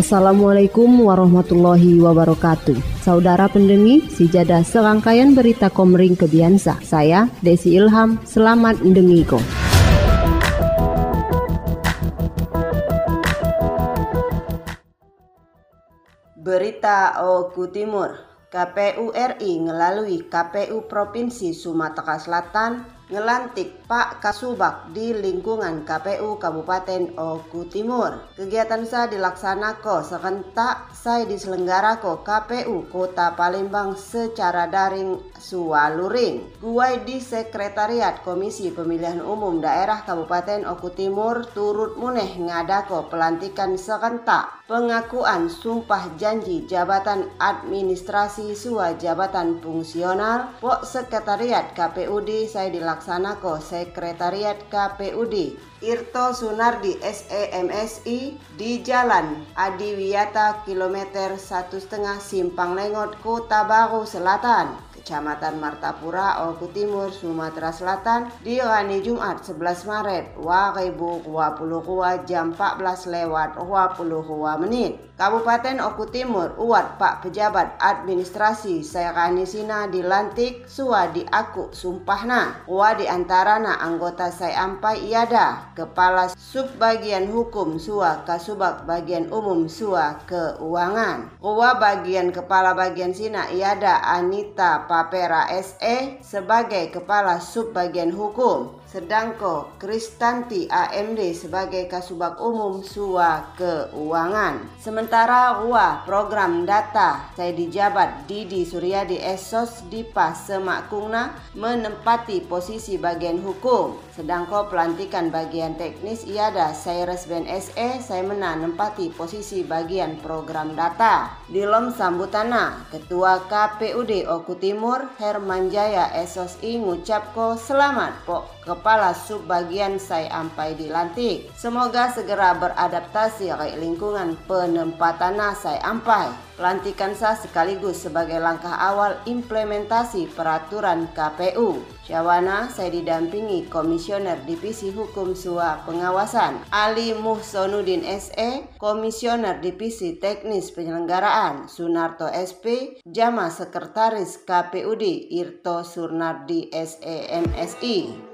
Assalamualaikum warahmatullahi wabarakatuh. Saudara pendengi, sijada serangkaian berita komering kebiasa. Saya Desi Ilham, selamat mendengiko. Berita Oku Timur, KPU RI melalui KPU Provinsi Sumatera Selatan ngelantik Pak Kasubak di lingkungan KPU Kabupaten Oku Timur. Kegiatan saya dilaksanakan serentak saya diselenggarako KPU Kota Palembang secara daring sualuring. Guai di Sekretariat Komisi Pemilihan Umum Daerah Kabupaten Oku Timur turut muneh ngadako pelantikan serentak pengakuan sumpah janji jabatan administrasi sua jabatan fungsional Pok Sekretariat KPUD saya dilaksanakan Laksanako Sekretariat KPUD Irto Sunardi SEMSI di Jalan Adiwiyata kilometer satu setengah Simpang Lengot Kota Baru Selatan Kecamatan Martapura, Oku Timur, Sumatera Selatan di hari Jumat 11 Maret 2022 jam 14 lewat 22 menit. Kabupaten Oku Timur, uat Pak Pejabat Administrasi saya Sina dilantik sua di aku sumpahna. Wa di antarana anggota saya ampai iada Kepala Subbagian Hukum Sua Kasubak Bagian Umum Sua Keuangan. Wa bagian Kepala Bagian Sina iada Anita Papera SE sebagai Kepala Subbagian Hukum. Sedangko Kristanti AMD sebagai Kasubag Umum SUA Keuangan. Sementara Rua Program Data saya dijabat Didi Suryadi Esos Dipa Semakungna menempati posisi bagian hukum. Sedangko pelantikan bagian teknis iada saya Resben SE saya menempati posisi bagian program data. Di lom sambutana Ketua KPUD Oku Timur Herman Jaya Esos I ngucapko selamat pok Kepala Subbagian Sai Ampai dilantik. Semoga segera beradaptasi ke lingkungan penempatan Sai Ampai. Pelantikan sah sekaligus sebagai langkah awal implementasi peraturan KPU. Syawana saya didampingi Komisioner Divisi Hukum Sua Pengawasan Ali Muhsonudin SE, Komisioner Divisi Teknis Penyelenggaraan Sunarto SP, Jama Sekretaris KPUD Irto Surnardi SE.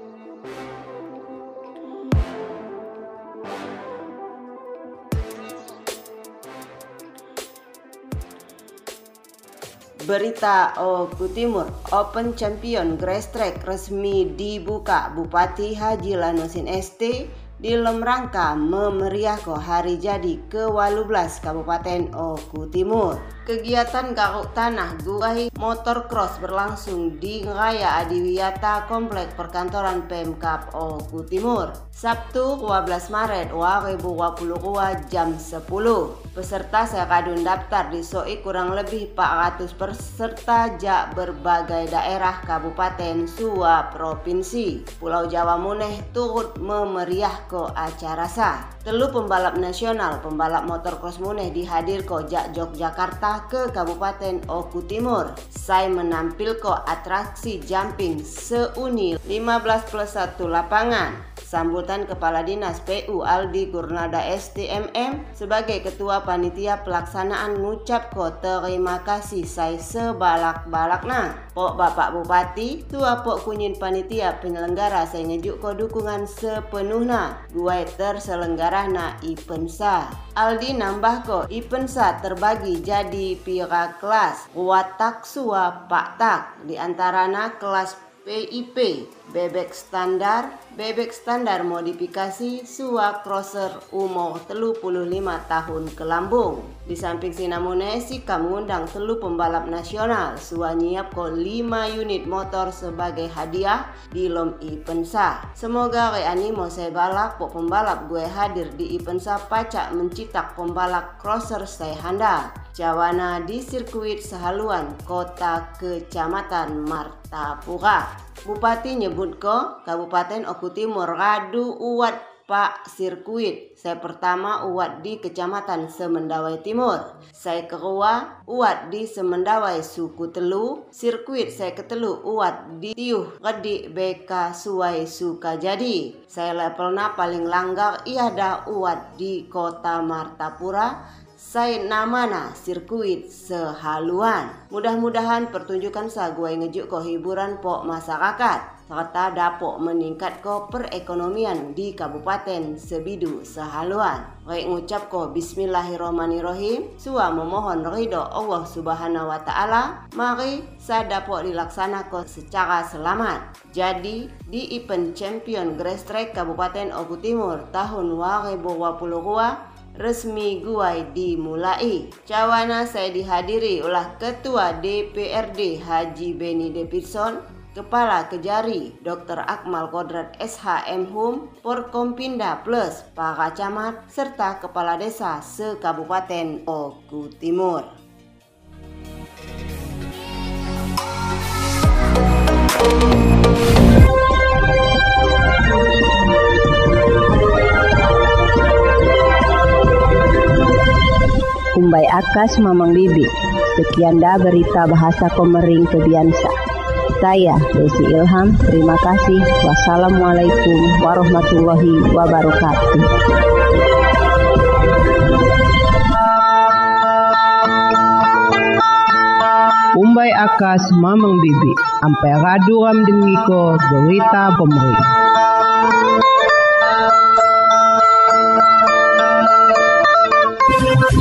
Berita Oku Timur, Open Champion Grace Track resmi dibuka Bupati Haji Lanosin ST di dalam rangka memeriahkan hari jadi ke-18 Kabupaten Oku Timur. Kegiatan garuk tanah gurai motor cross berlangsung di Raya Adiwiyata Komplek Perkantoran Pemkap Oku Timur. Sabtu 12 Maret 2022 jam 10. Peserta sekadun daftar di SOI kurang lebih 400 peserta jak berbagai daerah Kabupaten Sua Provinsi. Pulau Jawa Muneh turut memeriah ko acara sah. Telu pembalap nasional pembalap motor cross Muneh dihadir ko jak Yogyakarta ke Kabupaten Oku Timur. Saya menampilkan atraksi jumping seuni 15 plus 1 lapangan. Sambutan Kepala Dinas PU Aldi Gurnada STMM sebagai Ketua Panitia Pelaksanaan ngucap ko terima kasih saya sebalak-balakna. Pok Bapak Bupati, Tua Pok Kunyin Panitia Penyelenggara saya ngejuk ko dukungan sepenuhna. Gue terselenggarana Ipensa. Aldi nambah ko Ipensa terbagi jadi pira kelas. Watak sua Pak Tak. Di antarana kelas PIP, bebek standar, bebek standar modifikasi, suwa crosser umur 35 tahun ke lambung. Di samping sinamune si mengundang telu pembalap nasional suwa nyiap ko 5 unit motor sebagai hadiah di lom Ipensa. Semoga re animo saya balap po pembalap gue hadir di Ipensa pacak mencitak pembalap crosser saya handal. Jawana di sirkuit Sehaluan, kota kecamatan Martapura. Bupati nyebut ko Kabupaten Oku Timur radu uat Pak Sirkuit. Saya pertama uat di Kecamatan Semendawai Timur. Saya kedua uat di Semendawai Suku Telu. Sirkuit saya ketelu uat di Tiuh Gedi BK Suai Sukajadi. Saya levelnya paling langgar ia ada uat di Kota Martapura saya namana sirkuit sehaluan. Mudah-mudahan pertunjukan sa gue ngejuk ko hiburan po masyarakat serta dapat meningkat ko perekonomian di Kabupaten Sebidu Sehaluan. Baik ngucap ko Bismillahirrahmanirrahim. Sua memohon ridho Allah Subhanahu Wa Taala. Mari saya dapat dilaksana ko secara selamat. Jadi di event champion Grass Track Kabupaten Oku Timur tahun 2022 resmi guai dimulai. Cawana saya dihadiri oleh Ketua DPRD Haji Beni Davidson Kepala Kejari Dr. Akmal Kodrat SHM Hum, Porkompinda Plus, para camat, serta Kepala Desa se-Kabupaten Oku Timur. Kumbai Akas Mamang Bibi, sekian dah berita bahasa Komering Kebiasa. Saya Desi Ilham, terima kasih. Wassalamualaikum warahmatullahi wabarakatuh. Umbai akas mamang bibi, ampai raduram dengiko berita pemerintah.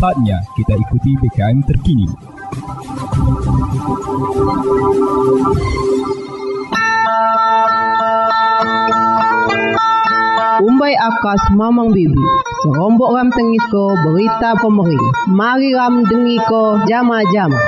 Saatnya kita ikuti BKM terkini. Umbai akas mamang bibi, serombok ram tengiko berita pemering. Mari ram dengiko jama-jama.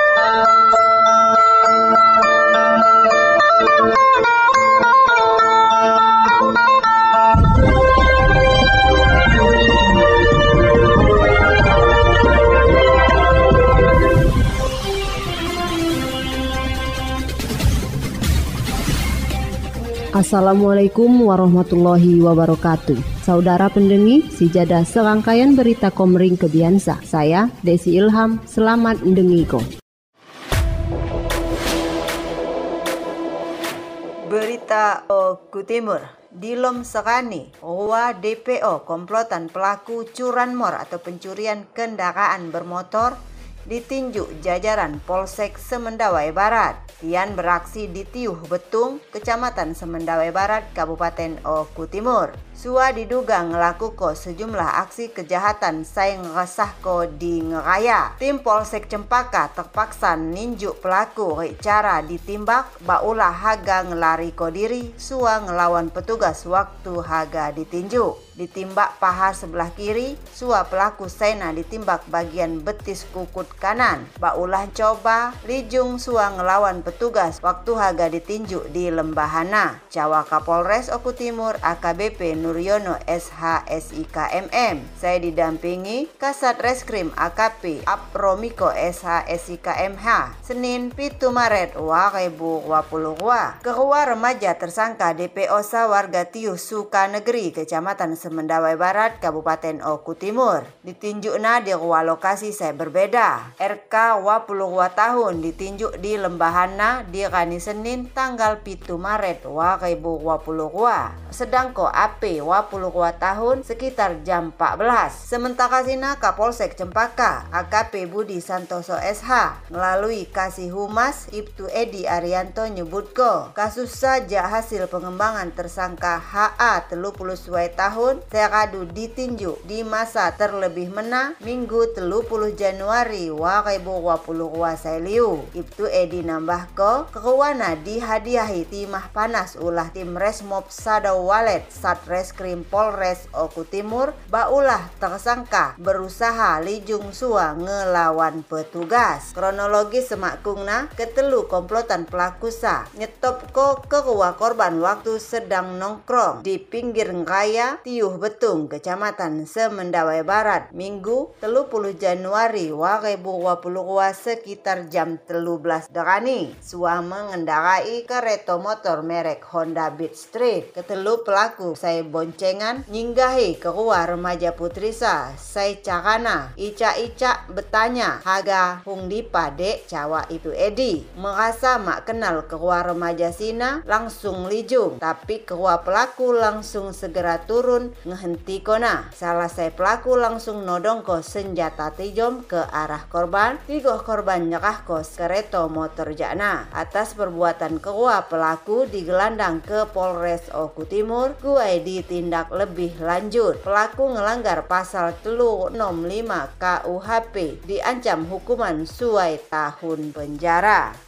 Assalamualaikum warahmatullahi wabarakatuh. Saudara pendengi, sijada serangkaian berita Komering Kebiansa. Saya Desi Ilham, selamat mendengiko. Berita Oku Timur Dilom Serani, Rua DPO komplotan pelaku curanmor atau pencurian kendaraan bermotor ditinjuk jajaran Polsek Semendawai Barat. Tian beraksi di Tiuh Betung, Kecamatan Semendawai Barat, Kabupaten Oku Timur. Sua diduga ngelakuko sejumlah aksi kejahatan saing ko di ngeraya. Tim Polsek Cempaka terpaksa ninjuk pelaku cara ditimbak baulah haga ngelari ko diri sua ngelawan petugas waktu haga ditinjuk. Ditimbak paha sebelah kiri, sua pelaku sena ditimbak bagian betis kukut kanan. Baulah coba, lijung sua ngelawan petugas waktu haga ditinjuk di Lembahana. Jawa Kapolres Oku Timur AKBP Nur Suryono SHSIKMM. Saya didampingi Kasat Reskrim AKP Apromiko SHSIKMH Senin Pitu Maret 2022. Kedua remaja tersangka DPO warga Tiuh Suka Negeri Kecamatan Semendawai Barat, Kabupaten Oku Timur. Ditinjukna di dua lokasi saya berbeda. RK 22 tahun ditinjuk di Lembahana di Kani Senin tanggal pitu Maret 2022. Sedang ko AP 22 tahun sekitar jam 14. Sementara Sina Kapolsek Cempaka AKP Budi Santoso SH melalui Kasih Humas Ibtu Edi Arianto nyebutko kasus saja hasil pengembangan tersangka HA 30 tahun sekadu ditinju di masa terlebih mena Minggu 30 Januari 2020 Wasailiu. Ibtu Edi nambahko kekewana dihadiahi timah panas ulah tim Resmob Sadau Walet Satreskrim Polres Oku Timur baulah tersangka berusaha lijung sua ngelawan petugas. Kronologi semakungna ketelu komplotan pelaku sa nyetop ko kekewa korban waktu sedang nongkrong di pinggir raya Tiuh Betung, Kecamatan Semendawai Barat, Minggu 30 Januari 2022 sekitar jam 13 dekani. Sua mengendarai kereta motor merek Honda Beat Street. Ketelu pelaku saya boncengan nyinggahi keluar remaja putri sa. Saya cakana, ica-ica bertanya, haga hung dipade cawa itu Edi. Merasa mak kenal keluar remaja sina langsung lijung. Tapi keluar pelaku langsung segera turun ngehenti kona. Salah saya pelaku langsung nodong ko senjata tijom ke arah korban. Tiga korban nyekah kos kereta motor jana. Atas perbuatan keluar pelaku digelandang ke Polres Oku Timur. Gue ditindak lebih lanjut. Pelaku ngelanggar pasal telu 65 KUHP diancam hukuman suai tahun penjara.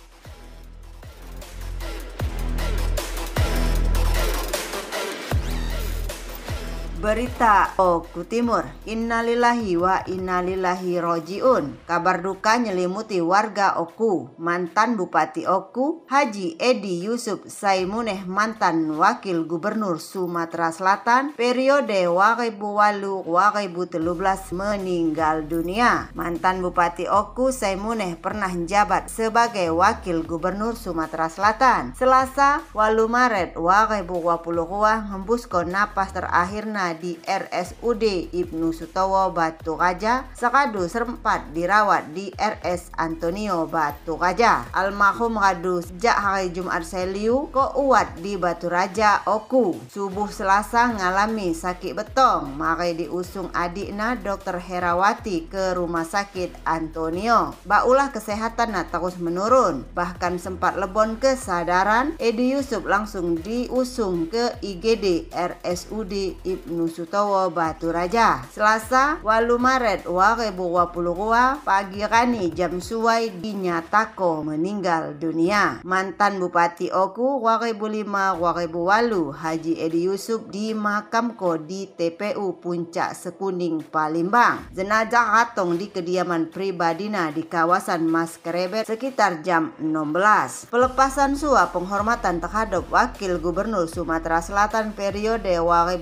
Berita. Oku Timur Innalillahi wa innalillahi rojiun. Kabar duka nyelimuti warga Oku Mantan Bupati Oku Haji Edi Yusuf Saimuneh mantan Wakil Gubernur Sumatera Selatan Periode Wakaibu Walu Wakaibu Telublas meninggal dunia. Mantan Bupati Oku Saimuneh pernah jabat sebagai Wakil Gubernur Sumatera Selatan. Selasa Walu Maret Wakaibu Wapuluhua Hembusku napas terakhirna di RSUD Ibnu Sutowo Batu Raja sekadu sempat dirawat di RS Antonio Batu Raja. Almarhum radu sejak hari Jumat Seliu ko uat di Batu Raja Oku. Subuh Selasa ngalami sakit betong. Mari diusung adikna Dr. Herawati ke rumah sakit Antonio. Baulah kesehatan terus menurun. Bahkan sempat lebon kesadaran. Edi Yusuf langsung diusung ke IGD RSUD Ibnu Sutowo Batu Raja. Selasa, walu Maret 2022 pagi rani jam suai dinyatako meninggal dunia. Mantan Bupati Oku 2005 2008 Haji Edi Yusuf di makamko di TPU Puncak Sekuning Palembang. Jenazah ratong di kediaman pribadina di kawasan Mas Kerebet sekitar jam 16. Pelepasan suap penghormatan terhadap Wakil Gubernur Sumatera Selatan periode 2008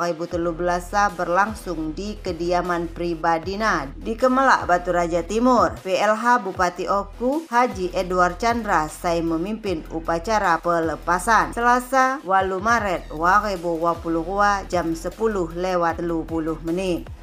2013 berlangsung di kediaman pribadina di Kemelak Batu Raja Timur. PLH Bupati Oku Haji Edward Chandra saya memimpin upacara pelepasan Selasa 8 Maret 2022 jam 10 lewat 20 menit.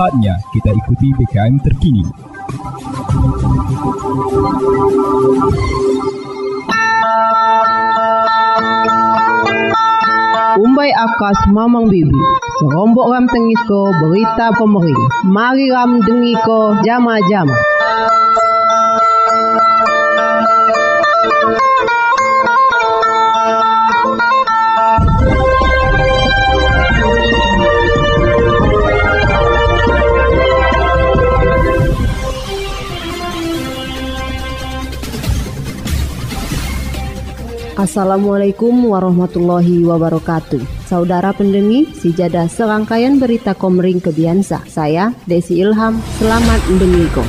Saatnya kita ikuti BKM terkini. Umbai akas mamang bibi Serombok ram tengis ko berita pemering Mari ram dengi ko jama-jama Assalamualaikum warahmatullahi wabarakatuh. Saudara pendengi, sejadah serangkaian berita Komering Kebiansa. Saya Desi Ilham, selamat mendengiko.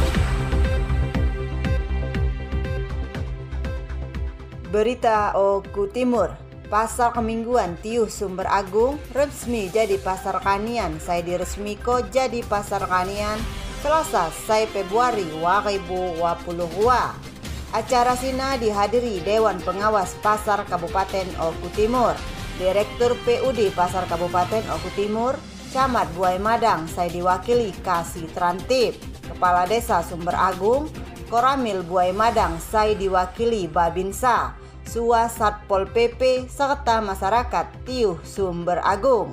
Berita Oku Timur Pasar Kemingguan Tiuh Sumber Agung resmi jadi pasar kanian. Saya diresmiko jadi pasar kanian Selasa, saya Februari 2022. Acara Sina dihadiri Dewan Pengawas Pasar Kabupaten Oku Timur, Direktur PUD Pasar Kabupaten Oku Timur, Camat Buai Madang, saya diwakili Kasih Trantip, Kepala Desa Sumber Agung, Koramil Buai Madang, saya diwakili Babinsa, Sua Satpol PP, serta masyarakat Tiuh Sumber Agung.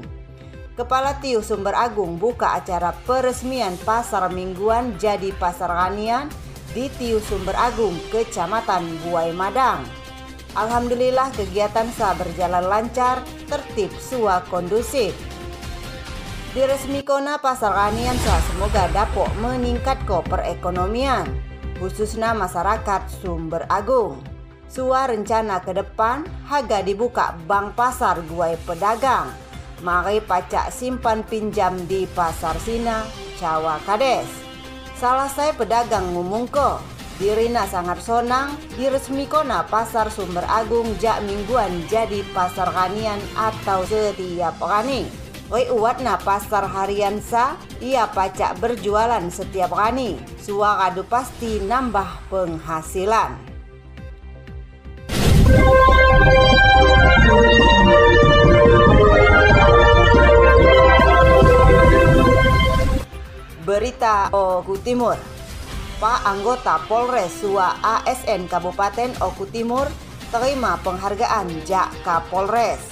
Kepala Tiuh Sumber Agung buka acara peresmian pasar mingguan jadi pasar Ranian di Tiu Sumber Agung, Kecamatan Buai Madang. Alhamdulillah kegiatan sah berjalan lancar, tertib, sua kondusif. Di kona pasar anian sah semoga dapat meningkat ko perekonomian, khususnya masyarakat Sumber Agung. Sua rencana ke depan, harga dibuka bank pasar guai pedagang. Mari pacak simpan pinjam di pasar Sina, Cawa Kades. Salah saya pedagang ngumungko. Dirina sangat sonang, diresmikona pasar sumber agung jak mingguan jadi pasar kanian atau setiap kani. Oi uatna pasar harian sa, ia pacak berjualan setiap kani. Suara pasti nambah penghasilan. Berita Oku Timur. Pak anggota Polres Sua ASN Kabupaten Oku Timur terima penghargaan Jak Kapolres.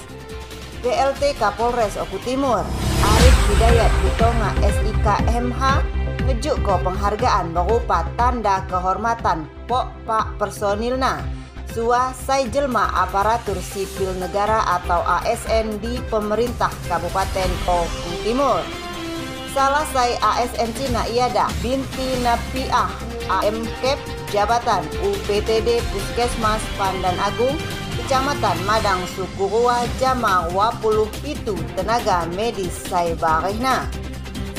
PLT Kapolres Oku Timur Arif Hidayat Butonga SIK MH ngejuk ko penghargaan berupa tanda kehormatan Pok Pak Personilna. Sua Sai Jelma Aparatur Sipil Negara atau ASN di Pemerintah Kabupaten Oku Timur salah saya ASN Cina Iada binti Napiah AM Kep Jabatan UPTD Puskesmas Pandan Agung Kecamatan Madang Sukurua Jama Wapuluh itu tenaga medis saya barihna.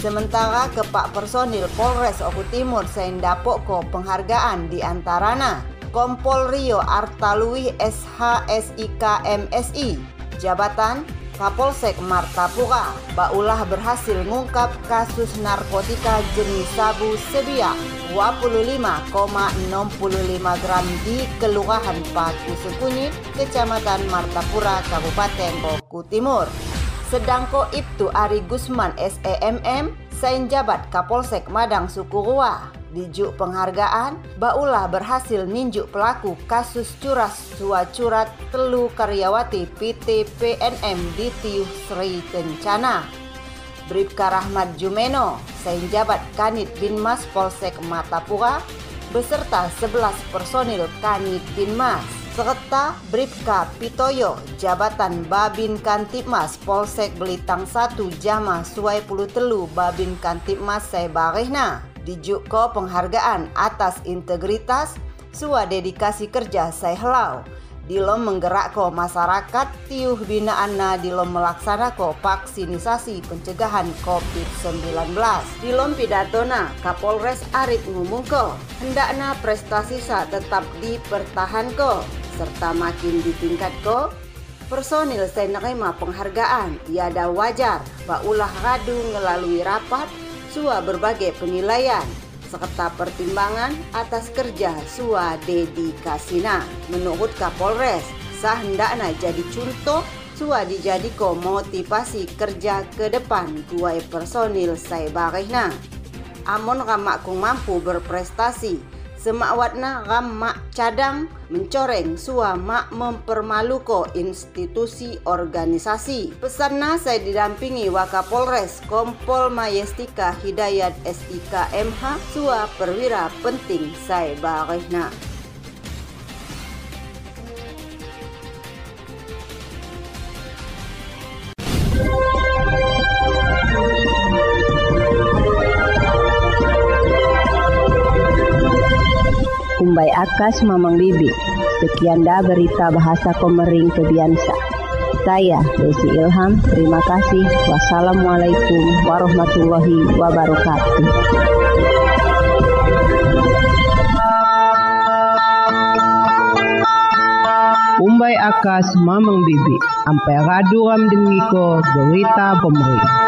Sementara kepak personil Polres Oku Timur saya dapok ko penghargaan di antarana Kompol Rio Artalui SHSIK MSI Jabatan Kapolsek Martapura, Baulah berhasil mengungkap kasus narkotika jenis sabu sebiak 25,65 gram di Kelurahan Patu Sekunyi, Kecamatan Martapura, Kabupaten Boku Timur. Sedangko Ibtu Ari Gusman SEMM, Sain Jabat Kapolsek Madang Sukurua, Dijuk penghargaan, Baulah berhasil ninjuk pelaku kasus curas sua curat telu karyawati PT PNM di Tiuh Sri Kencana. Bribka Rahmat Jumeno, Sain Jabat Kanit Binmas Polsek Matapura, beserta 11 personil Kanit Binmas serta Bribka Pitoyo, Jabatan Babin Kantipmas Polsek Belitang 1 Jama Suai Telu Babin Kantipmas Sebarehna dijuko penghargaan atas integritas sua dedikasi kerja saya helau dilom menggerak ko masyarakat tiuh binaanna dilom melaksana ko vaksinisasi pencegahan COVID-19 dilom pidatona Kapolres Arif ngumungko hendakna prestasi sa tetap dipertahanko serta makin ditingkat ko personil saya nerima penghargaan. Tiada wajar baulah radu melalui rapat Sua berbagai penilaian serta pertimbangan atas kerja Sua dedikasina. Menurut Kapolres, sah hendakna jadi contoh Sua dijadiko motivasi kerja ke depan guai personil saya barihna. Amon ramak kung mampu berprestasi, semak ram mak cadang mencoreng sua mak mempermaluko institusi organisasi. Pesanna saya didampingi Wakapolres Kompol Majestika Hidayat SIK MH sua perwira penting saya barihna. Kumbai Akas Mamang Bibi. Sekian dah berita bahasa Komering Kebiansa. Saya Desi Ilham, terima kasih. Wassalamualaikum warahmatullahi wabarakatuh. Umbai akas mamang bibi, ampai raduram dengiko berita pemerintah.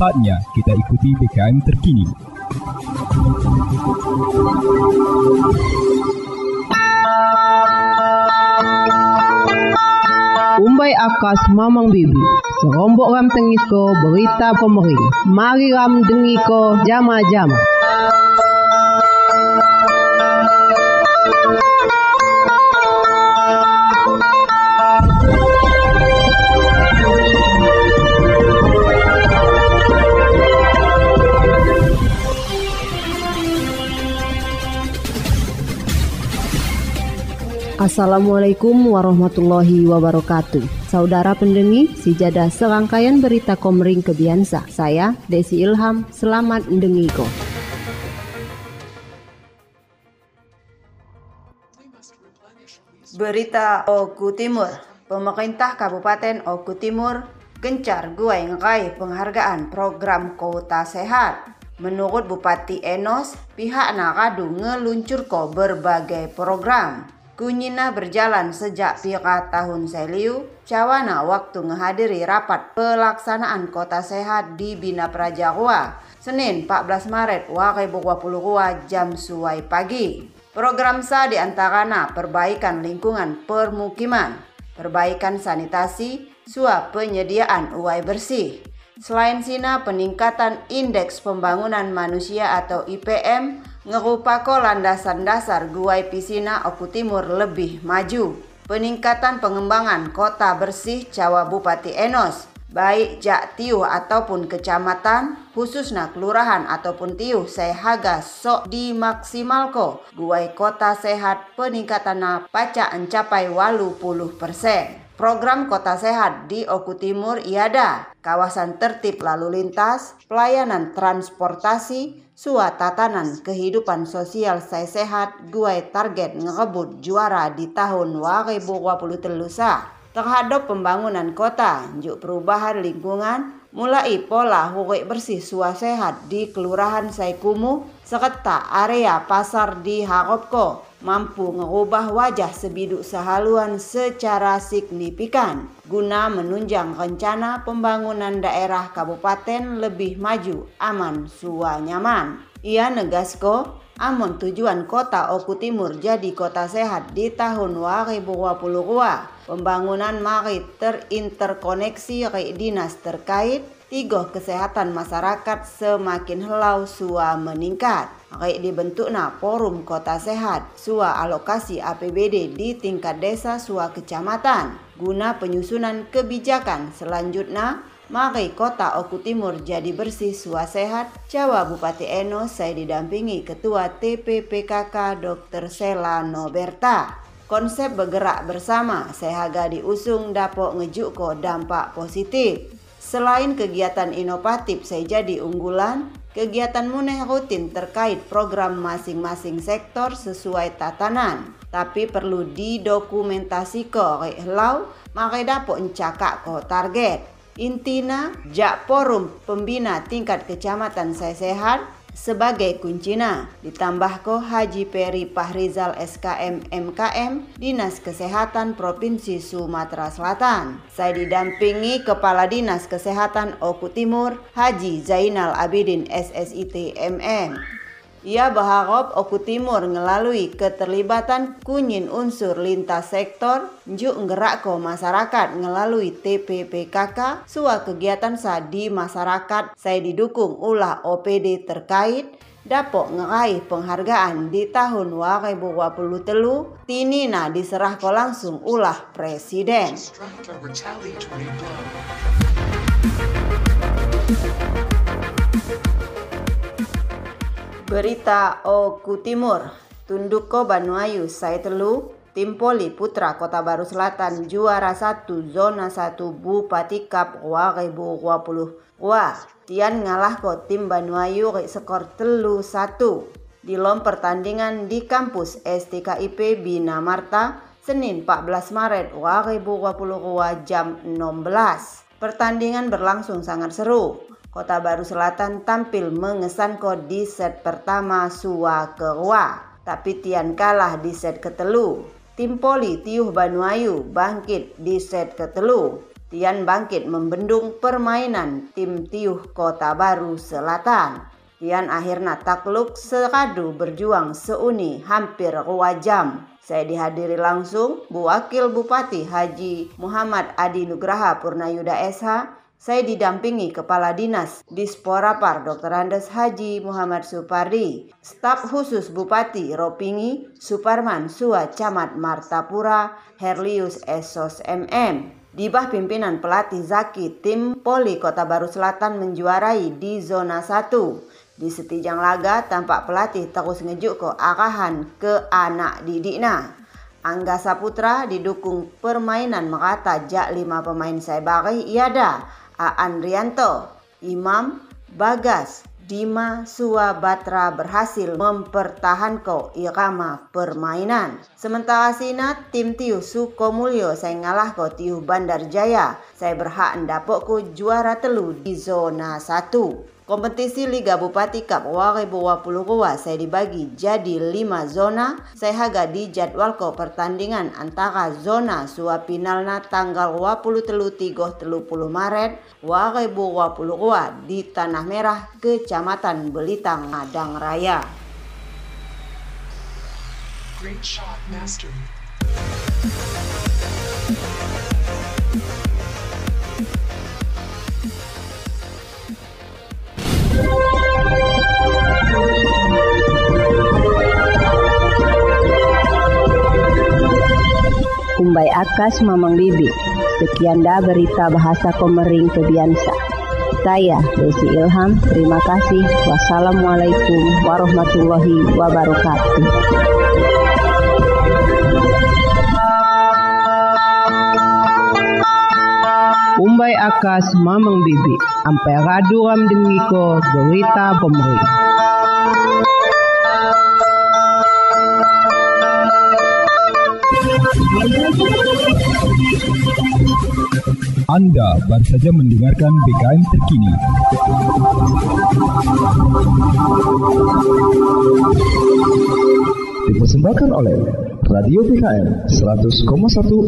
Saatnya kita ikuti BKM terkini. Umbai akas mamang bibi, serombok ram tengiko berita pemering. Mari ram dengiko jama-jama. Assalamualaikum warahmatullahi wabarakatuh. Saudara pendengi, sijadah serangkaian berita Komering Kebiansa. Saya Desi Ilham, selamat mendengiko. Berita Oku Timur, pemerintah Kabupaten Oku Timur gencar guai ngai penghargaan program kota sehat. Menurut Bupati Enos, pihak Nakadu ngeluncur ko berbagai program. Kunyina berjalan sejak pira tahun seliu, cawana waktu menghadiri rapat pelaksanaan kota sehat di Bina Prajawa, Senin 14 Maret 2022 jam suai pagi. Program sa di antaranya perbaikan lingkungan permukiman, perbaikan sanitasi, suap penyediaan uai bersih. Selain sina peningkatan indeks pembangunan manusia atau IPM, ngerupako landasan dasar guai pisina Oku Timur lebih maju. Peningkatan pengembangan kota bersih Jawa Bupati Enos, baik jak tiu ataupun kecamatan, khususnya kelurahan ataupun tiu sehaga sok dimaksimalko guai kota sehat peningkatan pacak mencapai 80 persen. Program Kota Sehat di Oku Timur iada kawasan tertib lalu lintas, pelayanan transportasi, sua tatanan kehidupan sosial saya sehat gue target ngerebut juara di tahun 2023 terhadap pembangunan kota, juk perubahan lingkungan, mulai pola hurek bersih sua di Kelurahan Saikumu, serta area pasar di Haropko, mampu mengubah wajah sebiduk sehaluan secara signifikan guna menunjang rencana pembangunan daerah kabupaten lebih maju, aman, sua nyaman. Ia negasko, amun tujuan kota Oku Timur jadi kota sehat di tahun 2022. Pembangunan mari terinterkoneksi ke dinas terkait, tiga kesehatan masyarakat semakin helau sua meningkat. Kayak dibentukna forum kota sehat, sua alokasi APBD di tingkat desa sua kecamatan. Guna penyusunan kebijakan selanjutnya, mari kota Oku Timur jadi bersih sua sehat. Jawa Bupati Eno saya didampingi Ketua TPPKK Dr. Sela Noberta. Konsep bergerak bersama sehaga diusung dapok ngejuko dampak positif. Selain kegiatan inovatif saya jadi unggulan, Kegiatan muneh rutin terkait program masing-masing sektor sesuai tatanan, tapi perlu didokumentasi ko lau maka dapat encakak ko target. Intina, jak forum pembina tingkat kecamatan saya sehat sebagai kuncina. Ditambah ko Haji Peri Pahrizal SKM MKM Dinas Kesehatan Provinsi Sumatera Selatan. Saya didampingi Kepala Dinas Kesehatan Oku Timur Haji Zainal Abidin SSIT MM. Ia berharap Oku Timur melalui keterlibatan kunyin unsur lintas sektor njuk nggerakko masyarakat melalui TPPKK sua kegiatan sa di masyarakat saya didukung ulah OPD terkait dapok ngeraih penghargaan di tahun 2023 tinina diserah ko langsung ulah presiden. Berita Oku Timur, Tunduk ko Banuayu, saya telu, Tim Poli Putra Kota Baru Selatan juara satu zona 1 Bupati Cup 2020. Wah, Tian ngalah ko tim Banuayu skor telu satu. Di lom pertandingan di kampus STKIP Bina Marta, Senin 14 Maret 2022 jam 16. Pertandingan berlangsung sangat seru. Kota Baru Selatan tampil mengesan di set pertama Sua Kerwa, tapi Tian kalah di set ketelu. Tim Poli Tiuh Banuayu bangkit di set ketelu. Tian bangkit membendung permainan tim Tiuh Kota Baru Selatan. Tian akhirnya takluk sekadu berjuang seuni hampir dua jam. Saya dihadiri langsung Bu Wakil Bupati Haji Muhammad Adi Nugraha Purnayuda SH saya didampingi Kepala Dinas Disporapar Dr. Andes Haji Muhammad Supardi, staf khusus Bupati Ropingi Suparman Sua Camat Martapura Herlius Esos MM. Di bawah pimpinan pelatih Zaki, tim Poli Kota Baru Selatan menjuarai di zona 1. Di setijang laga, tampak pelatih terus ngejuk ke arahan ke anak didiknya. Angga Saputra didukung permainan merata jak lima pemain saya bari iada Aan Rianto, Imam Bagas, Dima Suabatra berhasil mempertahankan irama permainan. Sementara Sina, tim Tiu Sukomulyo saya ngalah ko Tiu Bandar Jaya. Saya berhak ndapok juara telu di zona 1. Kompetisi Liga Bupati Cup 2022 saya dibagi jadi 5 zona. Saya haga di jadwal ko pertandingan antara zona suap finalna tanggal 23 30 Maret 2022 di Tanah Merah, Kecamatan Belitang, Madang Raya. Great shot, master. Kumbai Akas Mamang Bibi. Sekian dah berita bahasa Komering Kebiansa. Saya Desi Ilham, terima kasih. Wassalamualaikum warahmatullahi wabarakatuh. Umbai akas mamang bibi, ampai radu ram dengiko berita pemerintah. Anda baru saja mendengarkan BKM terkini. Dipersembahkan oleh Radio PKM 100,1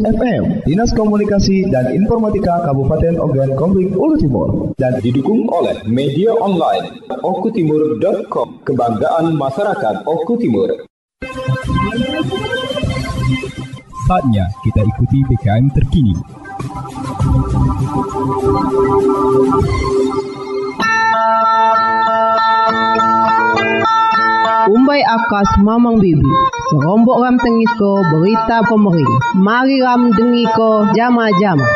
FM Dinas Komunikasi dan Informatika Kabupaten Ogan Komering Ulu Timur dan didukung oleh media online okutimur.com Kebanggaan Masyarakat Oku Timur. Saatnya kita ikuti BKM terkini. Umbai akas mamang bibi, serombok ram tengisko berita pemering. Mari ram dengiko jama-jama.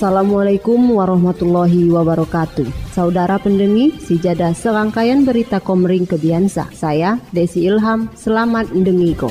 Assalamualaikum warahmatullahi wabarakatuh. Saudara pendengi, sijada serangkaian berita Komering Kebiansa. Saya Desi Ilham, selamat mendengiko.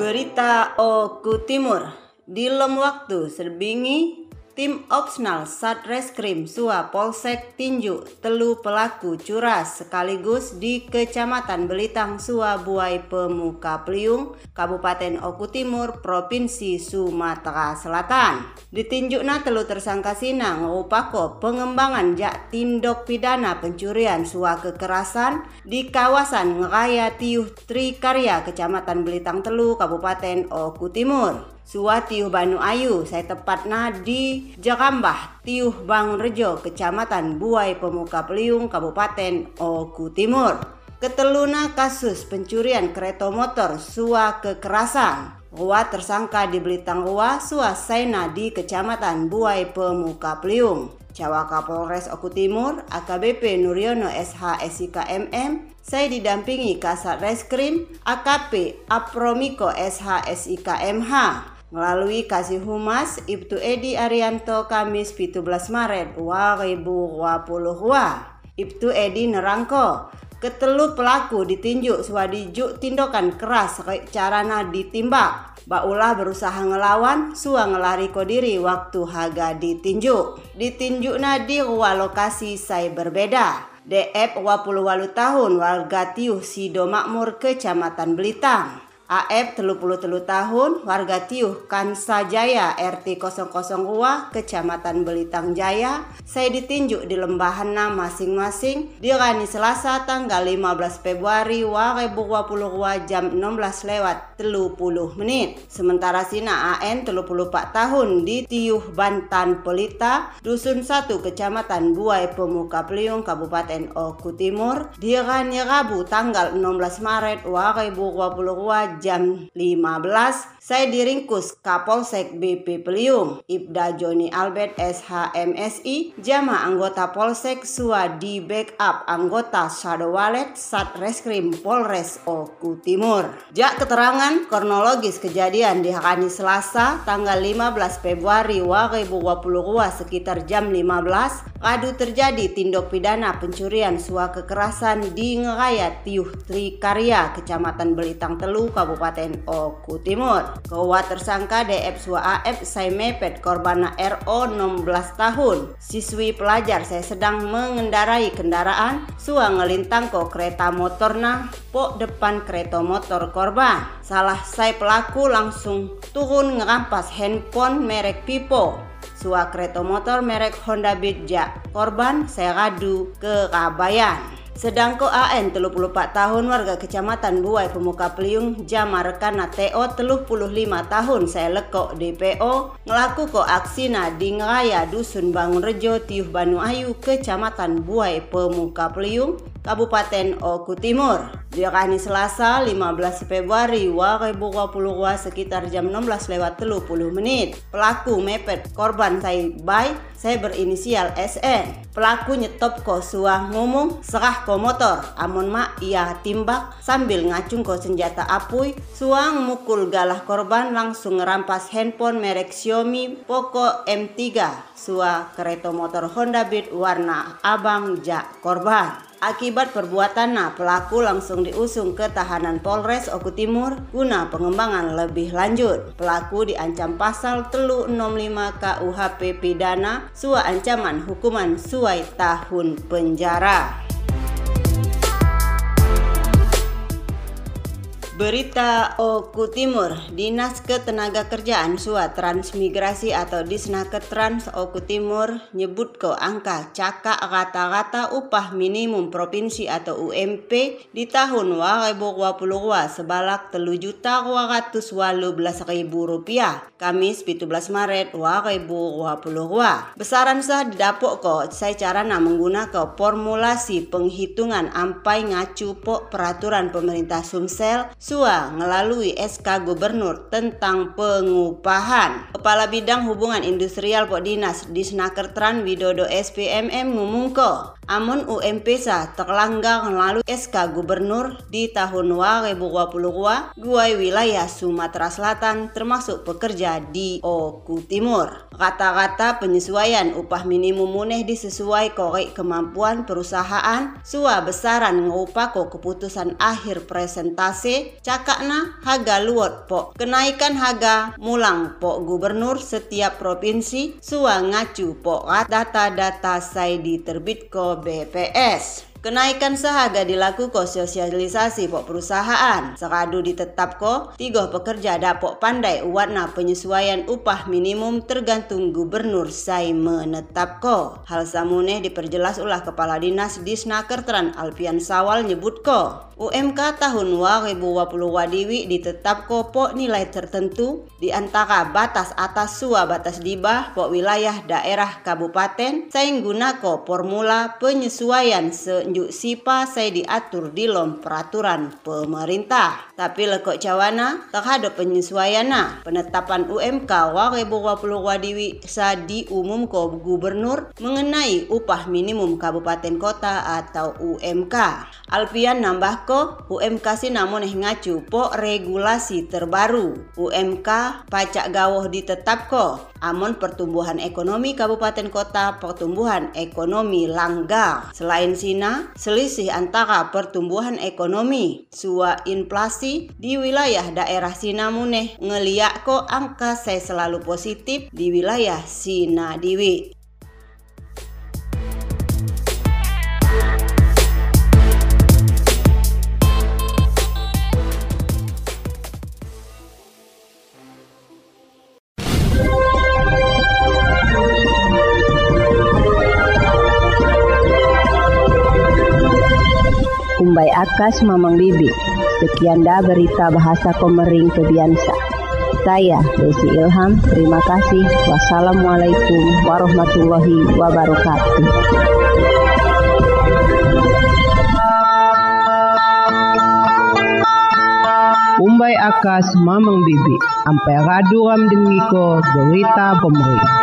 Berita Oku Timur. Di lem waktu serbingi Tim Opsional Satreskrim Sua Polsek Tinju telu pelaku curas sekaligus di Kecamatan Belitang Sua Buai Pemuka Peliung, Kabupaten Oku Timur, Provinsi Sumatera Selatan. Ditinjukna telu tersangka sinang upako pengembangan jak tindok pidana pencurian sua kekerasan di kawasan Ngeraya Tiuh Trikarya Kecamatan Belitang Telu, Kabupaten Oku Timur. Suwa Tiuh Banu Ayu, saya tepatnya di Jakambah, Tiuh Bang Rejo, Kecamatan Buai Pemuka Peliung, Kabupaten Oku Timur. Keteluna kasus pencurian kereta motor suwa kekerasan. Rua tersangka di Belitang Rua, Suwa Saina di Kecamatan Buai Pemuka Peliung. Cawaka Polres Oku Timur, AKBP Nuryono SH SIK MM, saya didampingi Kasat Reskrim AKP Apromiko SH SIK MH melalui Kasih Humas Ibtu Edi Arianto Kamis 17 Maret 2022. Ibtu Edi nerangko ketelu pelaku ditinjuk swadijuk tindakan keras carana ditimbak. Baulah berusaha ngelawan, sua ngelari diri waktu haga ditinjuk. Ditinjuk nadi wa lokasi saya berbeda. DF 28 tahun warga Tiuh Sido Makmur Kecamatan Belitang. AF 33 tahun, warga Tiuh, Kansa Jaya, RT 002, Kecamatan Belitang Jaya. Saya ditinjuk di Lembahana masing-masing di Rani Selasa tanggal 15 Februari 2022 jam 16 lewat 30 menit. Sementara Sina AN 34 tahun di Tiuh, Bantan, Pelita, Dusun 1, Kecamatan Buai Pemuka Peliung, Kabupaten Oku Timur. Di Rani Rabu tanggal 16 Maret 2022 jam 15 saya diringkus Kapolsek BP Peliung Ibda Joni Albert SHMSI Jama anggota Polsek Sua di backup anggota Shadow Wallet Satreskrim Polres Oku Timur. Jak keterangan kronologis kejadian di hari Selasa tanggal 15 Februari 2022 sekitar jam 15 Kadu terjadi tindak pidana pencurian sua kekerasan di Ngerayat Tiuh Trikarya Kecamatan Belitang Telu Kabupaten Oku Timur. Kewa tersangka DF Sua AF saya mepet korban RO 16 tahun. Siswi pelajar saya sedang mengendarai kendaraan Sua ngelintang ke kereta motorna po depan kereta motor korban. Salah saya pelaku langsung turun ngerampas handphone merek Pipo Sua kereta motor merek Honda Beat. Korban saya radu ke Kabayan. Sedangko AN 34 tahun warga kecamatan Buai Pemuka Peliung jama rekana TO 35 tahun. Saya lekok DPO ngelaku ko aksina di ngeraya Dusun Bangun Rejo Tiuh Banu Ayu kecamatan Buai Pemuka Peliung Kabupaten Oku Timur. Di hari Selasa 15 Februari 2022 sekitar jam 16 lewat 30 menit. Pelaku mepet korban saya bay, saya berinisial SN. Pelaku nyetop ko suah ngomong serah ko motor. Amun mak ia timbak sambil ngacung ko senjata apui. Suang mukul galah korban langsung ngerampas handphone merek Xiaomi Poco M3. Suah kereta motor Honda Beat warna abang jak korban. Akibat perbuatan nah, pelaku langsung diusung ke tahanan Polres Oku Timur guna pengembangan lebih lanjut. Pelaku diancam pasal telu 65 KUHP pidana sua ancaman hukuman suai tahun penjara. Berita Oku Timur, Dinas Ketenagakerjaan Sua Transmigrasi atau Disnaker Trans Oku Timur nyebut ke angka cakak rata-rata upah minimum provinsi atau UMP di tahun 2022 sebalak telu juta ribu rupiah. Kamis 17 Maret 2022. Besaran sah didapuk kok saya carana menggunakan formulasi penghitungan ampai ngacu pok peraturan pemerintah Sumsel Sua melalui SK Gubernur tentang pengupahan. Kepala Bidang Hubungan Industrial Pok Dinas Disnakertran Widodo SPMM ngumungko Amun UMP sa terlanggar lalu SK Gubernur di tahun 2022 gua wilayah Sumatera Selatan termasuk pekerja di Oku Timur. Kata-kata penyesuaian upah minimum muneh disesuai korek kemampuan perusahaan sua besaran ngupako keputusan akhir presentasi cakakna harga luot po kenaikan harga mulang po gubernur setiap provinsi sua ngacu po data-data saya diterbit ko BPS. Kenaikan seharga dilakukan sosialisasi pok perusahaan. Sekadu ditetap ko, tiga pekerja dapok pandai warna penyesuaian upah minimum tergantung gubernur saya menetap ko. Hal samune diperjelas ulah Kepala Dinas Disnakertran Alpian Sawal nyebut ko. UMK tahun 2020 wadiwi ditetap ko pok nilai tertentu di antara batas atas sua batas dibah pok wilayah daerah kabupaten saya ko formula penyesuaian se unjuk sipa saya diatur di lom peraturan pemerintah. Tapi lekok cawana terhadap penyesuaian penetapan UMK 2020 wadiwi sa diumum ko gubernur mengenai upah minimum kabupaten kota atau UMK. Alfian nambah ko UMK si namun ngacu po regulasi terbaru. UMK pajak gawoh ditetap ko. Amon pertumbuhan ekonomi kabupaten kota pertumbuhan ekonomi langgar. Selain sina selisih antara pertumbuhan ekonomi sua inflasi di wilayah daerah Sinamune ngeliak ko angka saya selalu positif di wilayah Sinadiwi. Kumbai Akas Mamang Bibi. Sekian dah berita bahasa Komering Kebiansa. Saya Desi Ilham, terima kasih. Wassalamualaikum warahmatullahi wabarakatuh. Umbai Akas Mamang Bibi. Ampai radu ram dengiko berita pemerintah.